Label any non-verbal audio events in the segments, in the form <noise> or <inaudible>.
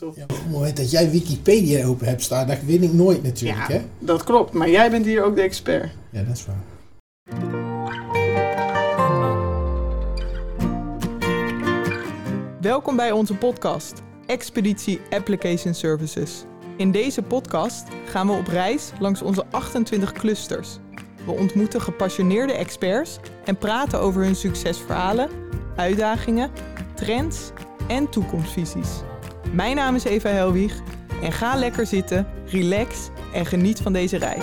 Microsoft. Ja, op het moment dat jij Wikipedia open hebt staan, dat win ik nooit natuurlijk, Ja, hè? dat klopt. Maar jij bent hier ook de expert. Ja, dat is waar. Welkom bij onze podcast, Expeditie Application Services. In deze podcast gaan we op reis langs onze 28 clusters. We ontmoeten gepassioneerde experts en praten over hun succesverhalen, uitdagingen, trends en toekomstvisies. Mijn naam is Eva Helwig en ga lekker zitten, relax en geniet van deze reis.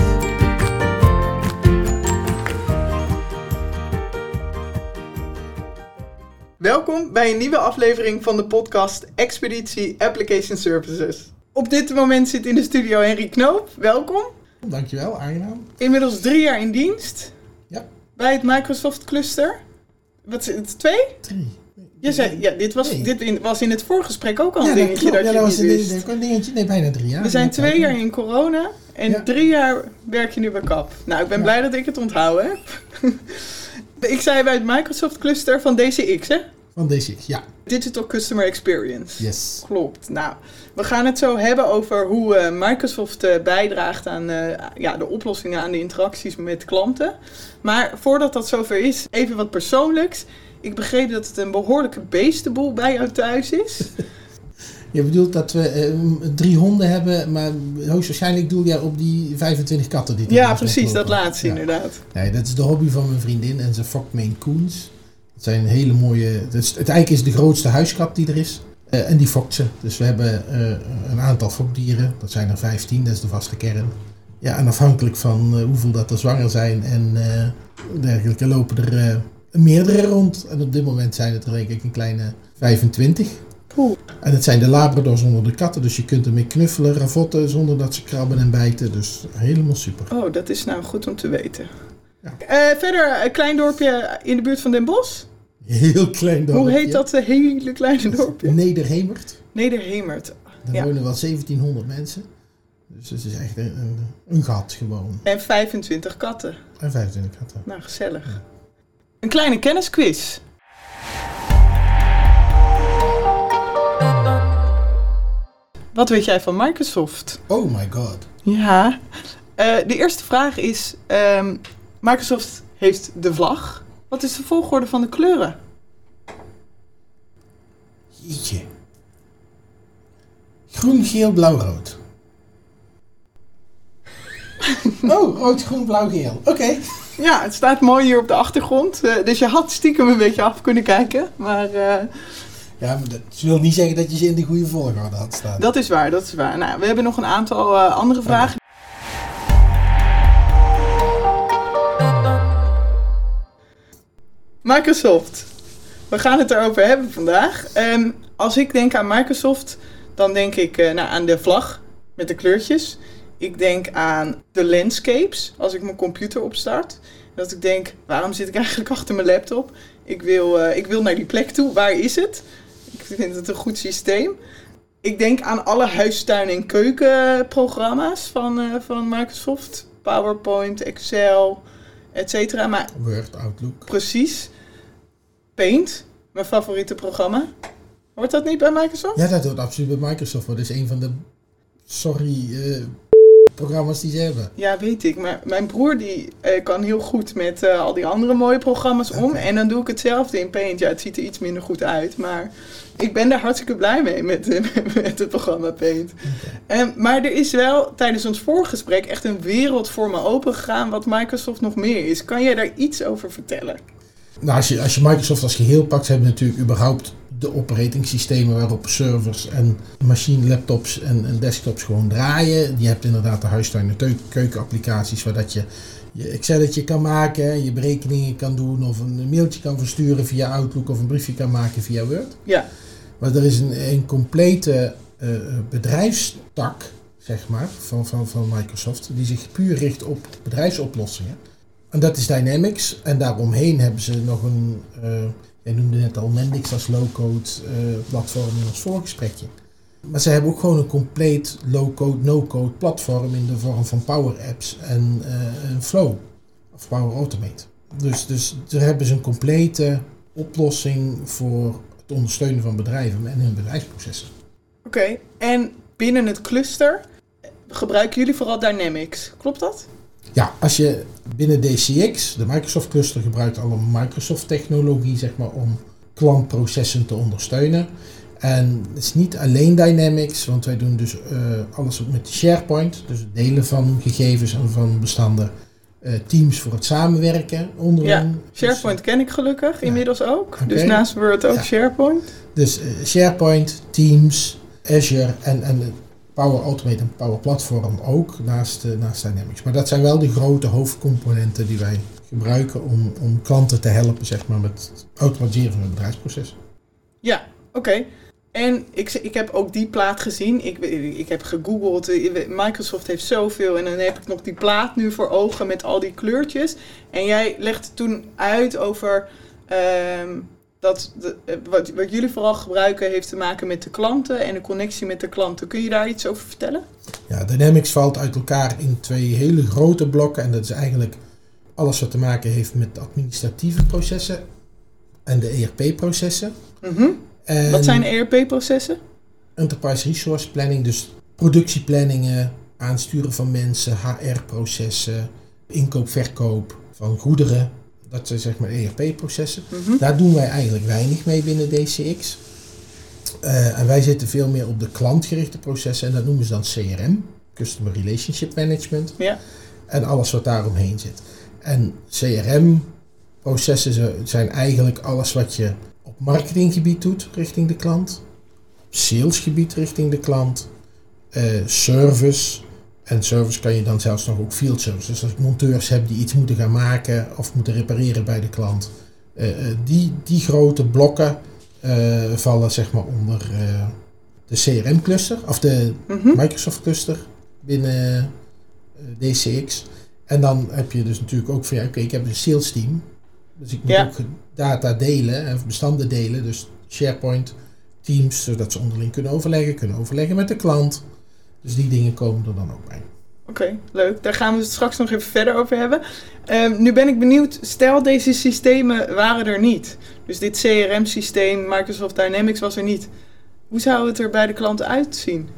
Welkom bij een nieuwe aflevering van de podcast Expeditie Application Services. Op dit moment zit in de studio Henry Knoop. Welkom. Dankjewel, aangenaam. Inmiddels drie jaar in dienst Ja, bij het Microsoft Cluster. Wat is het? Twee? drie. Je zei, ja, dit was, Nee. dit in, was in het voorgesprek ook al ja, een dingetje dat, klopt. ja, je dat was niet een, wist. dingetje. Nee, bijna drie jaar. We zijn Ja, twee jaar in corona en Ja. drie jaar werk je nu bij KAP. Nou, ik ben Ja. blij dat ik het onthouden heb. <laughs> ik zei bij het Microsoft Cluster van DCX, hè? Van DCX, ja. Digital Customer Experience. Yes. Klopt. Nou, we gaan het zo hebben over hoe eh, Microsoft eh, bijdraagt aan eh, ja, de oplossingen aan de interacties met klanten. Maar voordat dat zover is, even wat persoonlijks. Ik begreep dat het een behoorlijke beestenboel bij jou thuis is. <laughs> Je bedoelt dat we eh, drie honden hebben, maar hoogstwaarschijnlijk doel jij op die 25 katten die er ja, precies, dat laatste Ja. inderdaad. Nee, dat is de hobby van mijn vriendin en zijn fokt Maine Coons. Dat zijn hele mooie... Dat is, het eigenlijk is de grootste huiskat die er is. Eh, en die fokt ze. Dus we hebben eh, een aantal fokdieren. Dat zijn er 15, dat is de vaste kern. Ja, en afhankelijk van hoeveel dat er zwanger zijn en dergelijke lopen er meerdere rond. En op dit moment zijn het er denk ik een kleine 25. Cool. En het zijn de labradors onder de katten, dus je kunt ermee knuffelen, ravotten zonder dat ze krabben en bijten. Dus helemaal super. Oh, dat is nou goed om te weten. Ja. Eh, verder, een klein dorpje in de buurt van Den Bosch. Heel klein dorpje. Hoe heet dat eh, hele kleine dorpje? Nederhemert. Nederhemert. Daar Ja. wonen wel 1700 mensen. Dus het is echt een, een, een gat gewoon. En 25 katten. En 25 katten. Nou, gezellig. Een kleine kennisquiz. Wat weet jij van Microsoft? Oh my god. Ja. Eh, de eerste vraag is: ehm, Microsoft heeft de vlag. Wat is de volgorde van de kleuren? Jeetje. Groen, geel, blauw, rood. <laughs> oh, rood, groen, blauw, geel. Oké. Ja, het staat mooi hier op de achtergrond. eh, dus je had stiekem een beetje af kunnen kijken. Maar eh, Ja, maar dat wil niet zeggen dat je ze in de goede volgorde had staan. dat is waar, dat is waar. Nou, we hebben nog een aantal eh, andere vragen. Microsoft. We gaan het erover hebben vandaag. Ehm, als ik denk aan Microsoft, dan denk ik nou, aan de vlag met de kleurtjes. Ik denk aan de landscapes als ik mijn computer opstart. Dat ik denk, waarom zit ik eigenlijk <laughs> achter mijn laptop? Ik wil, eh, ik wil naar die plek toe. Waar is het? Ik vind het een goed systeem. Ik denk aan alle huistuin- en keukenprogramma's van, eh, van Microsoft. PowerPoint, Excel, et cetera. Maar Word, Outlook. precies, Paint, mijn favoriete programma. Hoort dat niet bij Microsoft? Ja, dat hoort absoluut bij Microsoft. Dat is een van de, sorry, eh, programma's die ze hebben. Ja, weet ik. Maar mijn broer die eh, kan heel goed met eh, al die andere mooie programma's om. En dan doe ik hetzelfde in Paint. Ja, het ziet er iets minder goed uit. Maar ik ben daar hartstikke blij mee met, <laughs> met het programma Paint. Eh, maar er is wel tijdens ons voorgesprek echt een wereld voor me opengegaan wat Microsoft nog meer is. Kan jij daar iets over vertellen? Nou, als je, als je Microsoft als geheel pakt, ze hebben natuurlijk überhaupt de operatingsystemen waarop servers en machine laptops en, en desktops gewoon draaien. Je hebt inderdaad de huistuin- en keukenapplicaties waar dat je je Excelletje kan maken, je berekeningen kan doen of een mailtje kan versturen via Outlook of een briefje kan maken via Word. Ja, Maar er is een, een complete eh, bedrijfstak, zeg maar, van, van, van Microsoft, die zich puur richt op bedrijfsoplossingen. En dat is Dynamics. En daaromheen hebben ze nog een, eh, jij noemde net al Mendix als low-code eh, platform in ons voorgesprekje. Maar ze hebben ook gewoon een compleet low-code, no-code platform in de vorm van Power Apps en eh, Flow. Of Power Automate. Dus, dus daar hebben ze een complete oplossing voor het ondersteunen van bedrijven en hun bedrijfsprocessen. Oké, en binnen het cluster gebruiken jullie vooral Dynamics, klopt dat? Ja, als je binnen DCX, de Microsoft cluster, gebruikt alle Microsoft technologie zeg maar, om klantprocessen te ondersteunen. En het is niet alleen Dynamics, want wij doen dus uh, alles met SharePoint, dus het delen van gegevens en van bestanden. Uh, teams voor het samenwerken onderling. Ja, SharePoint ken ik gelukkig inmiddels ook. Okay. Dus naast Word ook ja. SharePoint. Dus uh, SharePoint, Teams, Azure en, en Power Automate en Power Platform ook naast, uh, naast Dynamics. Maar dat zijn wel de grote hoofdcomponenten die wij gebruiken om, om klanten te helpen zeg maar, met het automatiseren van het bedrijfsproces. Ja, oké. En ik, ik heb ook die plaat gezien. Ik, ik heb gegoogeld. Microsoft heeft zoveel. En dan heb ik nog die plaat nu voor ogen met al die kleurtjes. En jij legde toen uit over um, dat de, wat, wat jullie vooral gebruiken heeft te maken met de klanten en de connectie met de klanten. Kun je daar iets over vertellen? Ja, Dynamics valt uit elkaar in twee hele grote blokken. En dat is eigenlijk alles wat te maken heeft met administratieve processen en de ERP-processen. Mm Wat zijn ERP-processen? Enterprise Resource Planning, dus productieplanningen, aansturen van mensen, HR-processen, inkoop, verkoop van goederen. Dat zijn zeg maar ERP-processen. Mhm. Daar doen wij eigenlijk weinig mee binnen DCX. Uh, en wij zitten veel meer op de klantgerichte processen en dat noemen ze dan CRM, Customer Relationship Management. Ja. En alles wat daaromheen zit. En CRM-processen zijn eigenlijk alles wat je op marketinggebied doet richting de klant, op salesgebied richting de klant, uh, service. En service kan je dan zelfs nog ook field service. Dus als ik monteurs heb die iets moeten gaan maken of moeten repareren bij de klant. Uh, die, die grote blokken uh, vallen zeg maar onder de CRM-cluster of de mm -hmm. Microsoft-cluster binnen DCX. En dan heb je dus natuurlijk ook van ja, oké, ik heb een sales team. Dus ik moet Ja. ook data delen, of bestanden delen. Dus SharePoint, Teams, zodat ze onderling kunnen overleggen, kunnen overleggen met de klant. Dus die dingen komen er dan ook bij. Oké, leuk. Daar gaan we het straks nog even verder over hebben. Ehm, nu ben ik benieuwd, stel deze systemen waren er niet. Dus dit CRM-systeem, Microsoft Dynamics was er niet. Hoe zou het er bij de klant uitzien?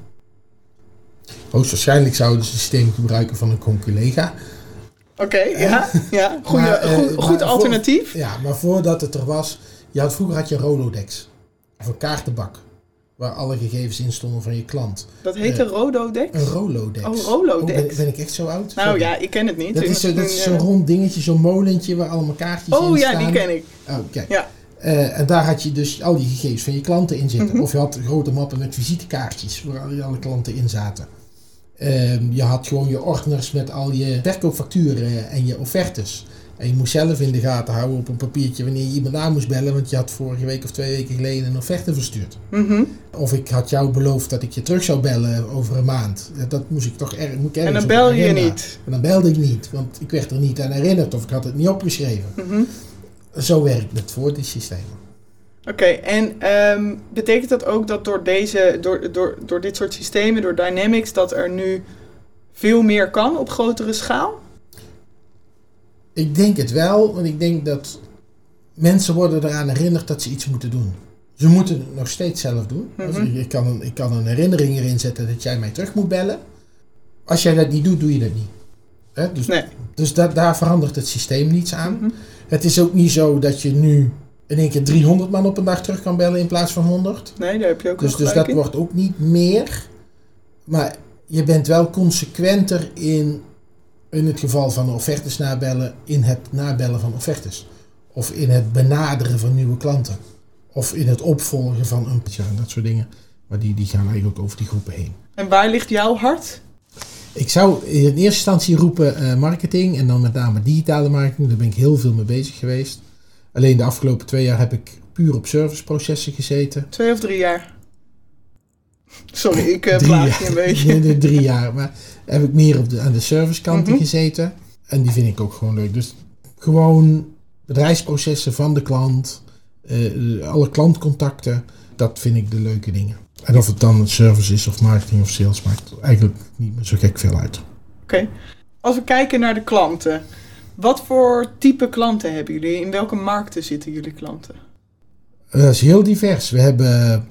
Hoogstwaarschijnlijk zouden ze het systeem gebruiken van een conculega. Oké, ja, <laughs> ja. Goeie, Maar, eh, goed, voor- alternatief. Ja, maar voordat het er was, je had, vroeger had je Rolodex. Of een kaartenbak. Waar alle gegevens in stonden van je klant. Dat heette Rododex. Een Rolodex. Oh, Oh, Rolodex. ben, ben ik echt zo oud? nou Sorry. ja, ik ken het niet. Dat is, zo- dat is zo'n eh, rond dingetje, zo'n molentje waar allemaal kaartjes in Oh ja, staan. die ken ik. Oh, kijk. Ja. Eh, en daar had je dus al die gegevens van je klanten in zitten. Mhm. Of je had grote mappen met visitekaartjes waar alle- alle klanten in zaten. Ehm, je had gewoon je ordners met al je verkoopfacturen en je offertes. En je moest zelf in de gaten houden op een papiertje wanneer je iemand aan moest bellen, want je had vorige week of twee weken geleden een offerte verstuurd. Mhm. Of ik had jou beloofd dat ik je terug zou bellen over een maand. Ja, Dat moest ik toch er, moet ik En dan bel je niet. En dan belde ik niet, want ik werd er niet aan herinnerd of ik had het niet opgeschreven. Mhm. Zo werkt het voor die systemen. Oké, en ehm, betekent dat ook dat door, deze, door, door, door dit soort systemen, door Dynamics, dat er nu veel meer kan op grotere schaal? Ik denk het wel, want ik denk dat mensen worden eraan herinnerd dat ze iets moeten doen. Ze moeten het nog steeds zelf doen. Als ik, ik, kan een, ik kan een herinnering erin zetten dat jij mij terug moet bellen. Als jij dat niet doet, doe je dat niet. Dus Nee. dus da- daar verandert het systeem niets aan. Mhm. Het is ook niet zo dat je nu in één keer 300 man op een dag terug kan bellen in plaats van 100. Nee, daar heb je ook Dus, dus dat in. wordt ook niet meer. Maar je bent wel consequenter in, in het geval van offertes nabellen, in het nabellen van offertes. Of in het benaderen van nieuwe klanten. Of in het opvolgen van een ja, dat soort dingen. Maar die, die gaan eigenlijk over die groepen heen. En waar ligt jouw hart? Ik zou in eerste instantie roepen eh, marketing en dan met name digitale marketing. Daar ben ik heel veel mee bezig geweest. Alleen de afgelopen twee jaar heb ik puur op serviceprocessen gezeten. Twee of drie jaar? Sorry, ik uh, plaag je een beetje. <laughs> Nee, drie jaar. Maar heb ik meer op de, aan de servicekanten Mhm. gezeten. En die vind ik ook gewoon leuk. Dus gewoon bedrijfsprocessen van de klant. eh, alle klantcontacten. Dat vind ik de leuke dingen. En of het dan service is of marketing of sales, maakt eigenlijk niet meer zo gek veel uit. Oké. Als we kijken naar de klanten. Wat voor type klanten hebben jullie? In welke markten zitten jullie klanten? Eh, Dat is heel divers. We hebben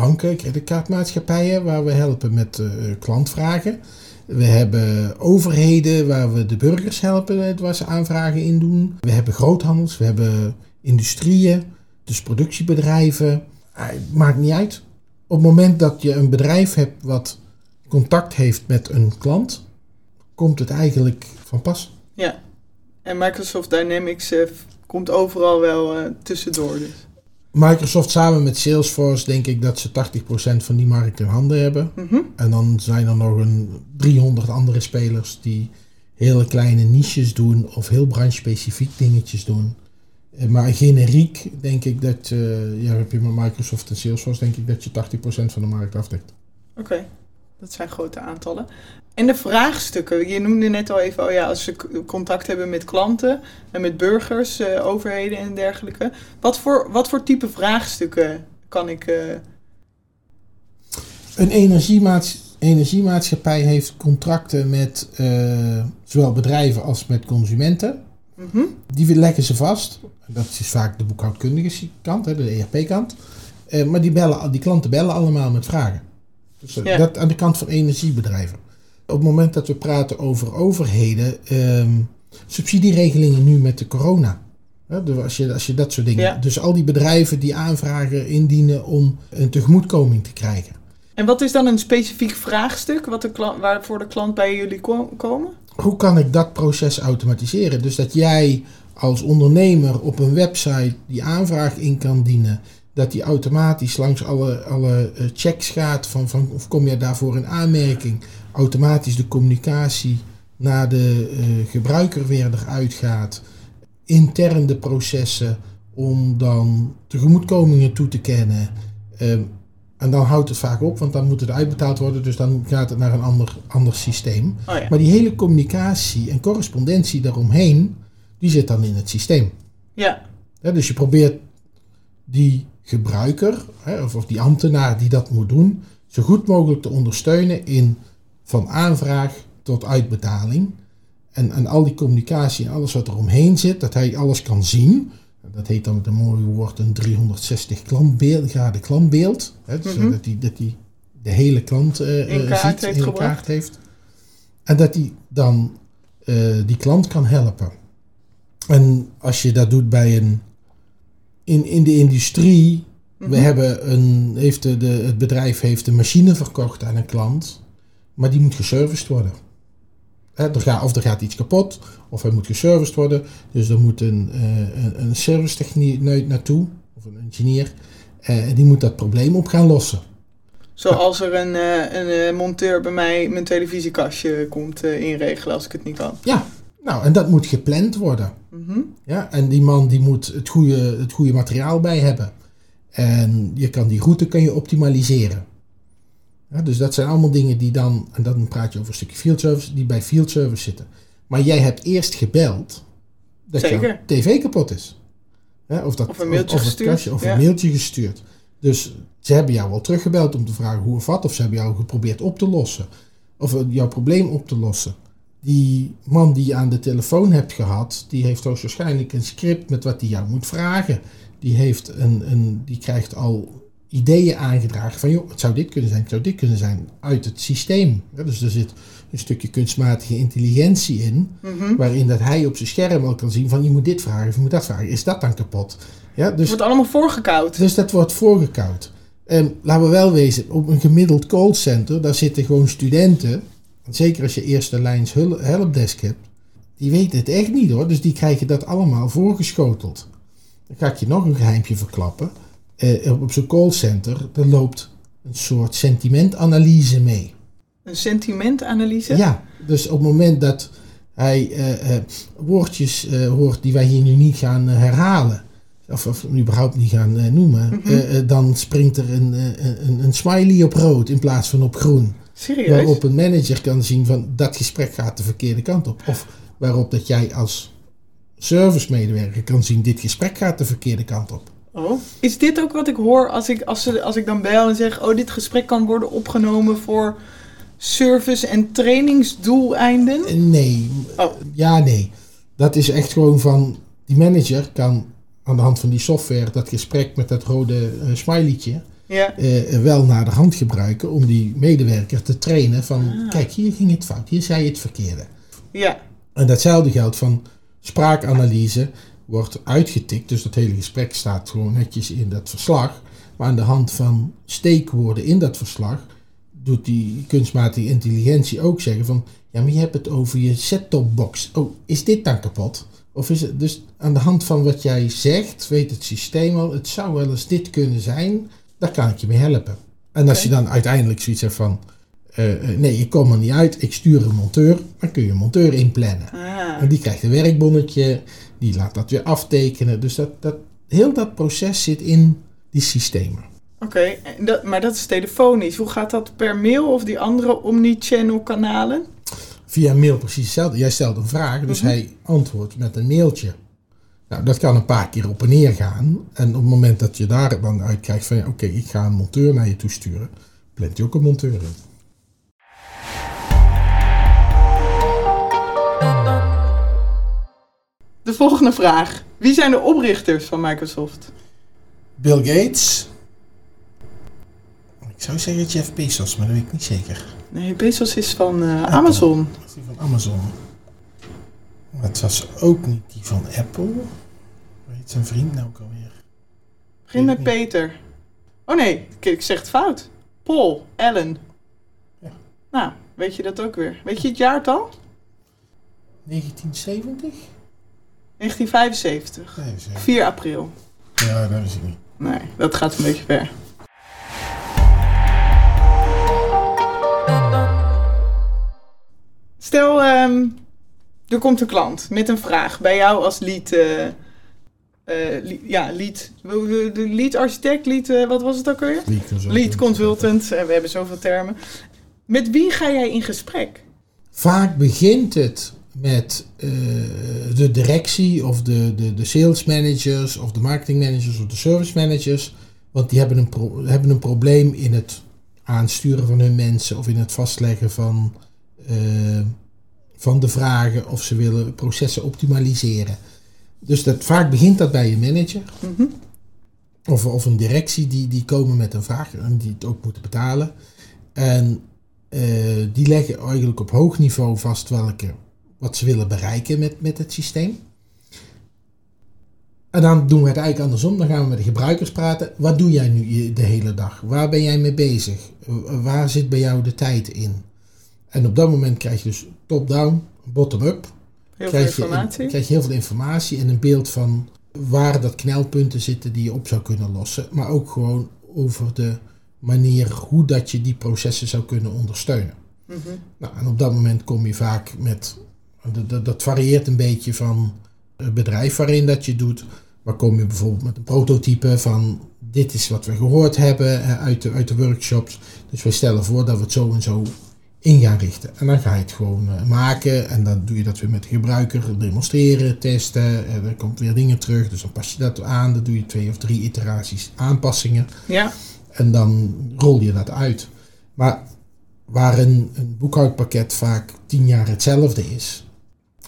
banken, creditcardmaatschappijen, waar we helpen met eh, klantvragen. We hebben overheden waar we de burgers helpen waar ze aanvragen in doen. We hebben groothandels, we hebben industrieën, dus productiebedrijven. Ah, maakt niet uit. Op het moment dat je een bedrijf hebt wat contact heeft met een klant, komt het eigenlijk van pas. Ja. En Microsoft Dynamics eh, komt overal wel eh, tussendoor. Dus. Microsoft samen met Salesforce denk ik dat ze 80% van die markt in handen hebben. Mhm. En dan zijn er nog een 300 andere spelers die hele kleine niches doen of heel branchespecifiek dingetjes doen. Eh, Maar generiek denk ik dat, eh, ja, heb je met Microsoft en Salesforce, denk ik dat je 80% van de markt afdekt. Oké, dat zijn grote aantallen. En de vraagstukken. Je noemde net al even, oh ja, als ze contact hebben met klanten en met burgers, eh, overheden en dergelijke. Wat voor, wat voor type vraagstukken kan ik. eh, Een energiemaats energiemaatschappij heeft contracten met eh, zowel bedrijven als met consumenten. mhm. Die leggen ze vast. Dat is vaak de boekhoudkundige kant, hè, de ERP-kant. Maar die, bellen, die klanten bellen allemaal met vragen. Dus Ja. dat aan de kant van energiebedrijven. Op het moment dat we praten over overheden, ehm, subsidieregelingen nu met de corona. Dus als, je, als je dat soort dingen. Ja. Dus al die bedrijven die aanvragen indienen om een tegemoetkoming te krijgen. En wat is dan een specifiek vraagstuk wat de klant, waarvoor de klant bij jullie ko- komen? hoe kan ik dat proces automatiseren? Dus dat jij als ondernemer op een website die aanvraag in kan dienen, dat die automatisch langs alle, alle eh, checks gaat van, van of kom je daarvoor in aanmerking, automatisch de communicatie naar de eh, gebruiker weer eruit gaat, intern de processen om dan tegemoetkomingen toe te kennen. Ehm, en dan houdt het vaak op, want dan moet het uitbetaald worden, dus dan gaat het naar een ander, ander systeem. Oh ja. Maar die hele communicatie en correspondentie daaromheen, die zit dan in het systeem. Ja, dus je probeert die gebruiker, hè, of, of die ambtenaar die dat moet doen, zo goed mogelijk te ondersteunen in van aanvraag tot uitbetaling. En, en al die communicatie en alles wat er omheen zit, dat hij alles kan zien. Dat heet dan met een mooi woord een 360 klantbeeld, graden klantbeeld. Hè, dus, Mhm. dat hij dat die de hele klant eh, In eh, kaart ziet, heeft in kaart heeft. En dat hij dan eh, die klant kan helpen. En als je dat doet bij een. In, in de industrie. We Mhm. hebben een. Heeft de, de, het bedrijf heeft een machine verkocht aan een klant. Maar die moet geserviced worden. Hè, er gaat, of er gaat iets kapot. Of hij moet geserviced worden. Dus er moet een, eh, een, een service techneut naartoe. Of een engineer. eh, En die moet dat probleem op gaan lossen. zoals er een, eh, een monteur bij mij mijn televisiekastje komt inregelen als ik het niet kan. Ja, nou, en dat moet gepland worden. Mhm. Ja, en die man die moet het goede, het goede materiaal bij hebben. En je kan die route kan je optimaliseren. Ja, dus dat zijn allemaal dingen die dan, en dan praat je over een stukje field service, die bij field service zitten. Maar jij hebt eerst gebeld dat Zeker. jouw tv kapot is. Ja, of, dat, Of een mailtje of, het gestuurd, kastje, of ja. een mailtje gestuurd. Dus ze hebben jou wel teruggebeld om te vragen hoe of wat, of ze hebben jou geprobeerd op te lossen. Of eh, jouw probleem op te lossen. Die man die je aan de telefoon hebt gehad, die heeft hoogstwaarschijnlijk een script met wat hij jou moet vragen. Die, heeft een, een, die krijgt al ideeën aangedragen van, joh, het zou dit kunnen zijn, het zou dit kunnen zijn, uit het systeem. Ja, dus er zit een stukje kunstmatige intelligentie in, Mhm. waarin dat hij op zijn scherm al kan zien van, je moet dit vragen of je moet dat vragen. Is dat dan kapot? Ja, Het dus wordt allemaal voorgekoud. dus dat wordt voorgekoud. En laten we wel wezen, op een gemiddeld callcenter, daar zitten gewoon studenten, zeker als je eerste lijns helpdesk hebt, die weten het echt niet hoor. Dus die krijgen dat allemaal voorgeschoteld. Dan ga ik je nog een geheimje verklappen. Eh, op zo'n callcenter, er loopt een soort sentimentanalyse mee. Een sentimentanalyse. Ja, dus op het moment dat hij eh, eh, woordjes eh, hoort die wij hier nu niet gaan herhalen, of, of überhaupt niet gaan noemen, Mhm. dan springt er een, een, een smiley op rood in plaats van op groen. Serieus? Waarop een manager kan zien van dat gesprek gaat de verkeerde kant op. Of waarop dat jij als servicemedewerker kan zien dit gesprek gaat de verkeerde kant op. Oh. Is dit ook wat ik hoor als ik, als, ze, als ik dan bel en zeg... oh, dit gesprek kan worden opgenomen voor service- en trainingsdoeleinden? Eh, Nee, Oh. ja nee. Dat is echt gewoon van, die manager kan aan de hand van die software dat gesprek met dat rode eh, smileytje, Ja. eh, wel naar de hand gebruiken om die medewerker te trainen van, Ah. kijk, hier ging het fout, hier zei je het verkeerde. Ja. En datzelfde geldt van spraakanalyse wordt uitgetikt, dus dat hele gesprek staat gewoon netjes in dat verslag. Maar aan de hand van steekwoorden in dat verslag doet die kunstmatige intelligentie ook zeggen van, ja, maar je hebt het over je set-top-box. Oh, is dit dan kapot? Of is het dus aan de hand van wat jij zegt, weet het systeem al, het zou wel eens dit kunnen zijn, daar kan ik je mee helpen. En als je dan uiteindelijk zoiets hebt van, eh, eh, nee, ik kom er niet uit, ik stuur een monteur, dan kun je een monteur inplannen. Ah. En die krijgt een werkbonnetje, die laat dat weer aftekenen. Dus dat, dat, heel dat proces zit in die systemen. Oké, maar dat is telefonisch. Hoe gaat dat per mail of die andere omnichannel kanalen? Via mail precies hetzelfde. Jij stelt een vraag, dus Mhm. hij antwoordt met een mailtje. Nou, dat kan een paar keer op en neer gaan. En op het moment dat je daar dan uit krijgt van, ja, oké, ik ga een monteur naar je toe sturen, plant je ook een monteur in. De volgende vraag. Wie zijn de oprichters van Microsoft? Bill Gates. Ik zou zeggen Jeff Bezos, maar dat weet ik niet zeker. Nee, Bezos is van eh, Amazon. Dat is die van Amazon. Maar het was ook niet die van Apple. Hoe heet zijn vriend nou ook alweer? Begin met Peter. Oh nee, ik, ik zeg het fout. Paul, Allen. Ja. Nou, weet je dat ook weer. Weet je het jaartal? 1970? 1975. Nee, zeker. 4 april. Ja, dat is ik niet. Nee, dat gaat een beetje ver. Stel, ehm, er komt een klant met een vraag bij jou als lead, li- ja, lead, de lead architect, lead, eh, wat was het ook alweer? Lead consultant. Lead consultant, we hebben zoveel termen. Met wie ga jij in gesprek? Vaak begint het met eh, de directie of de, de, de sales managers of de marketing managers of de service managers. Want die hebben een, pro- hebben een probleem in het aansturen van hun mensen of in het vastleggen van, eh, van de vragen of ze willen processen optimaliseren. Dus dat, vaak begint dat bij een manager Mhm. of, of een directie die, die komen met een vraag en die het ook moeten betalen. En eh, die leggen eigenlijk op hoog niveau vast welke, wat ze willen bereiken met, met het systeem. En dan doen we het eigenlijk andersom. Dan gaan we met de gebruikers praten. Wat doe jij nu je- de hele dag? Waar ben jij mee bezig? Waar zit bij jou de tijd in? En op dat moment krijg je dus top-down, bottom-up Heel veel krijg je, informatie. krijg je heel veel informatie en een beeld van waar dat knelpunten zitten die je op zou kunnen lossen. Maar ook gewoon over de manier hoe dat je die processen zou kunnen ondersteunen. Mhm. Nou, en op dat moment kom je vaak met, dat, dat, dat varieert een beetje van het bedrijf waarin dat je doet. Maar kom je bijvoorbeeld met een prototype van dit is wat we gehoord hebben uit de, uit de workshops. Dus wij stellen voor dat we het zo en zo in gaan richten. En dan ga je het gewoon eh, maken en dan doe je dat weer met de gebruiker, demonstreren, testen. En er komt weer dingen terug, dus dan pas je dat aan. Dan doe je twee of drie iteraties aanpassingen. Ja, En dan rol je dat uit. Maar waar een, een boekhoudpakket vaak tien jaar hetzelfde is,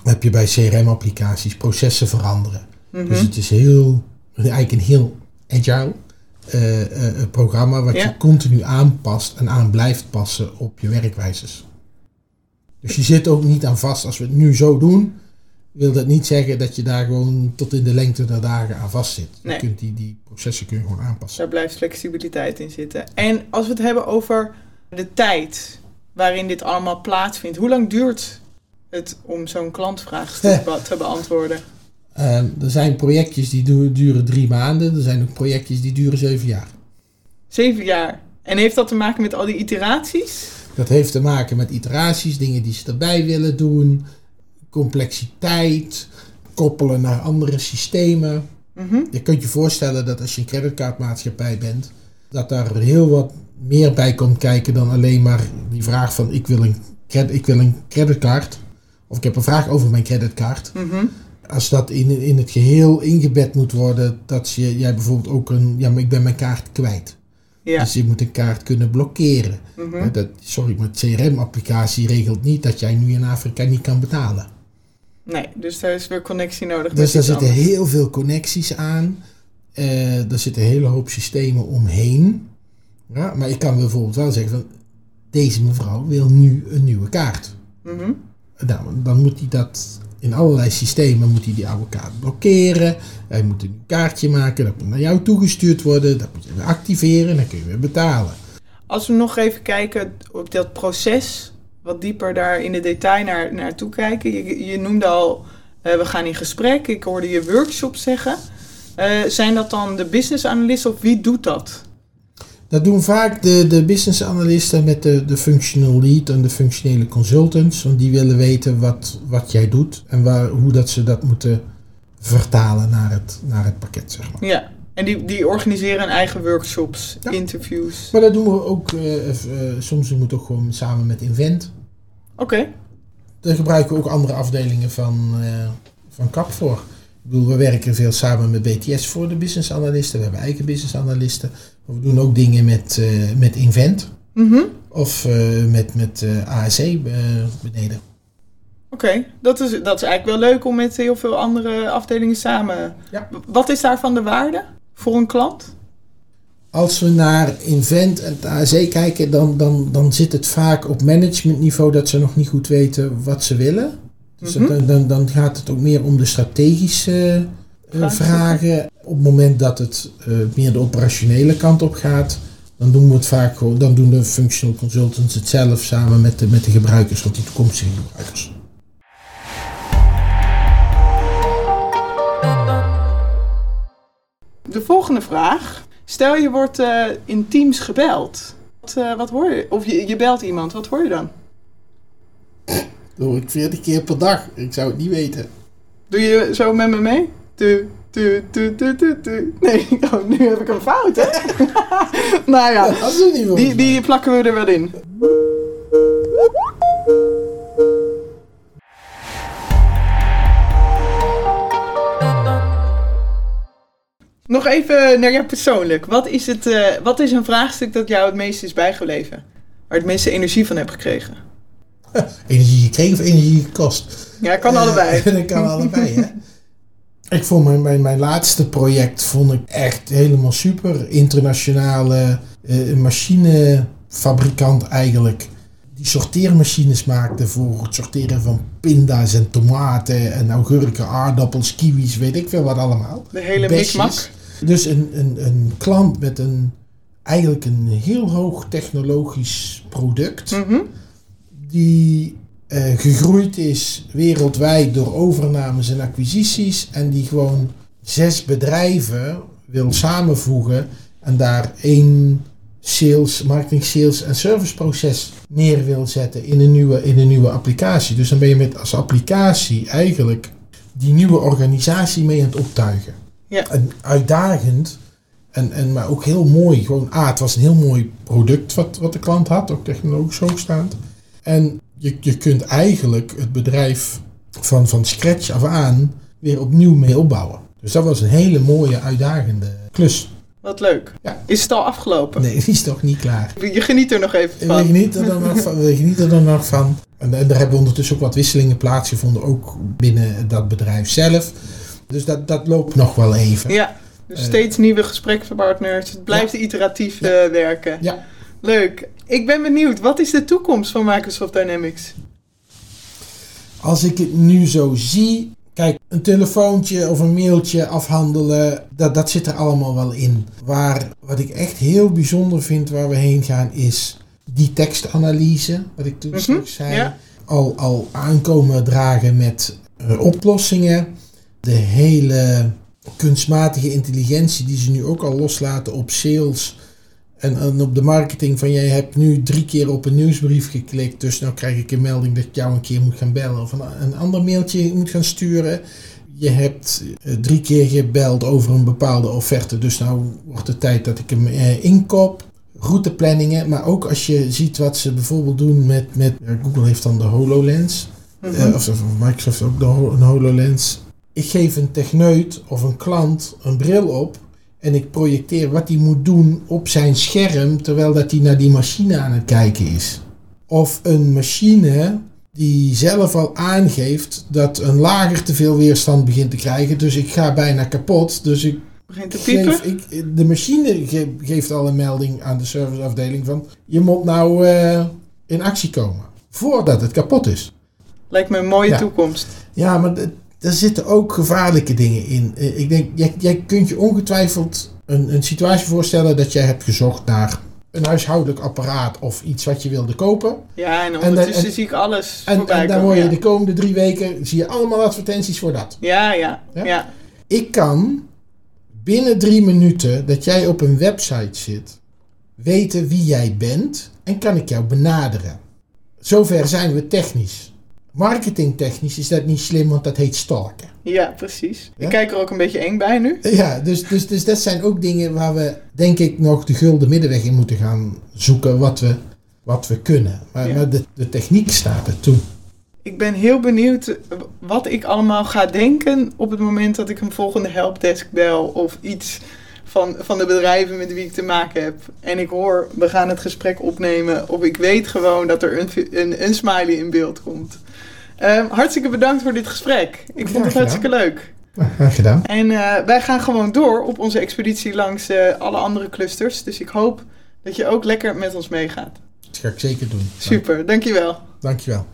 heb je bij CRM-applicaties processen veranderen. Mhm. Dus het is heel, eigenlijk een heel agile eh, eh, eh, programma wat Ja. je continu aanpast en aan blijft passen op je werkwijzes. Dus je zit ook niet aan vast. Als we het nu zo doen, wil dat niet zeggen dat je daar gewoon tot in de lengte der dagen aan vast zit. Nee. Je kunt die, die processen kun je gewoon aanpassen. daar blijft flexibiliteit in zitten. En als we het hebben over de tijd waarin dit allemaal plaatsvindt, hoe lang duurt het om zo'n klantvraag te, beantwoorden? Ehm, er zijn projectjes die du- duren drie maanden. Er zijn ook projectjes die duren zeven jaar. Zeven jaar. En heeft dat te maken met al die iteraties? Dat heeft te maken met iteraties, dingen die ze erbij willen doen, complexiteit, koppelen naar andere systemen. Mhm. Je kunt je voorstellen dat als je een creditcardmaatschappij bent, dat daar heel wat meer bij komt kijken dan alleen maar die vraag van ik wil een, ik wil een creditcard. Of ik heb een vraag over mijn creditcard. Mhm. Als dat in, in het geheel ingebed moet worden, dat je, jij bijvoorbeeld ook een, ja maar ik ben mijn kaart kwijt. Ja. Dus je moet een kaart kunnen blokkeren. Mhm. Dat, sorry, maar het CRM-applicatie regelt niet dat jij nu in Afrika niet kan betalen. Nee, dus daar is weer connectie nodig. Dus daar zitten anders. heel veel connecties aan. Eh er zitten een hele hoop systemen omheen. Ja, maar ik kan bijvoorbeeld wel zeggen van deze mevrouw wil nu een nieuwe kaart. Mhm. Nou, dan moet hij dat in allerlei systemen moet hij die oude kaart blokkeren. Hij moet een kaartje maken, dat moet naar jou toegestuurd worden. Dat moet je weer activeren, dan kun je weer betalen. Als we nog even kijken op dat proces, wat dieper daar in de detail naar, naartoe kijken. Je, noemde al, eh, we gaan in gesprek. Ik hoorde je workshops zeggen. Eh, zijn dat dan de business analysten of wie doet dat? Dat doen vaak de, de business analisten met de, de functional lead en de functionele consultants. Want die willen weten wat, wat jij doet en waar, hoe dat ze dat moeten vertalen naar het, naar het pakket, zeg maar. Ja, en die, die organiseren eigen workshops, Ja. interviews. Maar dat doen we ook, eh, eh, soms doen we het ook gewoon samen met Invent. Oké, Daar gebruiken we ook andere afdelingen van, eh, van KAP voor. Ik bedoel, we werken veel samen met BTS voor de business analisten. We hebben eigen business analisten. Maar we doen ook dingen met, eh, met Invent. Mhm. Of eh, met, met eh, beneden. Oké, dat, is, dat is eigenlijk wel leuk om met heel veel andere afdelingen samen. Ja. Wat is daarvan de waarde voor een klant? Als we naar Invent en het ASC kijken, dan, dan, dan zit het vaak op managementniveau dat ze nog niet goed weten wat ze willen. Dus Mhm. dan, dan, dan gaat het ook meer om de strategische eh, vragen. Op het moment dat het eh, meer de operationele kant op gaat, dan doen we het vaak gewoon, dan doen de functional consultants het zelf samen met de, met de gebruikers, of die toekomstige gebruikers. De volgende vraag. Stel je wordt eh, in Teams gebeld. Wat, wat hoor je? Of je, je belt iemand, wat hoor je dan? Doe ik 40 keer per dag. Ik zou het niet weten. Doe je zo met me mee? Tu, tu, tu, tu, tu, tu. Nee, <laughs> oh, nu heb ik een fout, hè? <laughs> nou ja, Dat is het niet die, die plakken we er wel in. Nog even naar jou persoonlijk. Wat is, het, eh, wat is een vraagstuk dat jou het meest is bijgebleven? Waar je het meeste energie van hebt gekregen? <laughs> Energie gekregen of energie gekost? Ja, kan allebei. <laughs> dat kan allebei, hè. Ik vond mijn, mijn, mijn laatste project vond ik echt helemaal super. Internationale eh, machinefabrikant eigenlijk. Die sorteermachines maakte voor het sorteren van pinda's en tomaten en augurken, aardappels, kiwis, weet ik veel wat allemaal. De hele mikmak. Dus een, een, een klant met een eigenlijk een heel hoog technologisch product Mhm. Die eh, gegroeid is wereldwijd door overnames en acquisities en die gewoon zes bedrijven wil samenvoegen en daar één sales, marketing, sales en serviceproces neer wil zetten in een nieuwe, in een nieuwe applicatie. Dus dan ben je met als applicatie eigenlijk die nieuwe organisatie mee aan het optuigen. Ja. En uitdagend en, en maar ook heel mooi. Gewoon, ah, het was een heel mooi product wat, wat de klant had, ook technologisch hoogstaand. En je, je kunt eigenlijk het bedrijf van, van scratch af aan weer opnieuw mee opbouwen. Dus dat was een hele mooie, uitdagende klus. Wat leuk. Ja. Is het al afgelopen? Nee, die is toch niet klaar. Je geniet er nog even We van. genieten er nog van. We genieten er nog van. En, en daar hebben ondertussen ook wat wisselingen plaatsgevonden, ook binnen dat bedrijf zelf. Dus dat, dat loopt nog wel even. Ja, dus Eh. steeds nieuwe gesprekspartners. Het blijft iteratief Ja. eh, werken. Ja. Leuk. Ik ben benieuwd. Wat is de toekomst van Microsoft Dynamics? Als ik het nu zo zie, kijk, een telefoontje of een mailtje afhandelen, dat, dat zit er allemaal wel in. Waar, wat ik echt heel bijzonder vind waar we heen gaan, is die tekstanalyse, wat ik toen Mhm, straks zei. ja. Al, al aankomen dragen met oplossingen. De hele kunstmatige intelligentie die ze nu ook al loslaten op sales en, en op de marketing van jij hebt nu drie keer op een nieuwsbrief geklikt, dus nou krijg ik een melding dat ik jou een keer moet gaan bellen of een, een ander mailtje moet gaan sturen. Je hebt eh, drie keer gebeld over een bepaalde offerte, dus nou wordt het tijd dat ik hem eh, inkoop. Routeplanningen, maar ook als je ziet wat ze bijvoorbeeld doen met, met ja, Google heeft dan de HoloLens, Mhm. eh, of, of Microsoft ook de, een HoloLens. Ik geef een techneut of een klant een bril op en ik projecteer wat hij moet doen op zijn scherm terwijl dat hij naar die machine aan het kijken is. Of een machine die zelf al aangeeft dat een lager te veel weerstand begint te krijgen, dus ik ga bijna kapot, dus ik Begint te piepen. geef ik, de machine ge- geeft al een melding aan de serviceafdeling van je moet nou eh, in actie komen. Voordat het kapot is. Lijkt me een mooie Ja. toekomst. Ja, maar d- er zitten ook gevaarlijke dingen in. Eh, Ik denk, jij, jij kunt je ongetwijfeld een, een situatie voorstellen dat jij hebt gezocht naar een huishoudelijk apparaat of iets wat je wilde kopen. Ja, en En, ondertussen en- zie ik alles En, voorbij en dan word je ja. de komende drie weken, zie je allemaal advertenties voor dat. Ja, ja, Ja? ja. Ik kan binnen drie minuten dat jij op een website zit, weten wie jij bent en kan ik jou benaderen. Zover zijn we technisch. Marketingtechnisch is dat niet slim, want dat heet stalken. Ja, precies. Ja? Ik kijk er ook een beetje eng bij nu. Ja, dus, dus, dus dat zijn ook dingen waar we, denk ik, nog de gulden middenweg in moeten gaan zoeken wat we, wat we kunnen. Maar, Ja. maar de, de techniek staat er toe. Ik ben heel benieuwd wat ik allemaal ga denken op het moment dat ik een volgende helpdesk bel of iets van, van de bedrijven met wie ik te maken heb. En ik hoor, we gaan het gesprek opnemen of ik weet gewoon dat er een, een, een smiley in beeld komt. Ehm, hartstikke bedankt voor dit gesprek. Ik vond het hartstikke leuk. Graag gedaan. En eh, wij gaan gewoon door op onze expeditie langs eh, alle andere clusters. Dus ik hoop dat je ook lekker met ons meegaat. Dat ga ik zeker doen. Super, dankjewel. Dankjewel.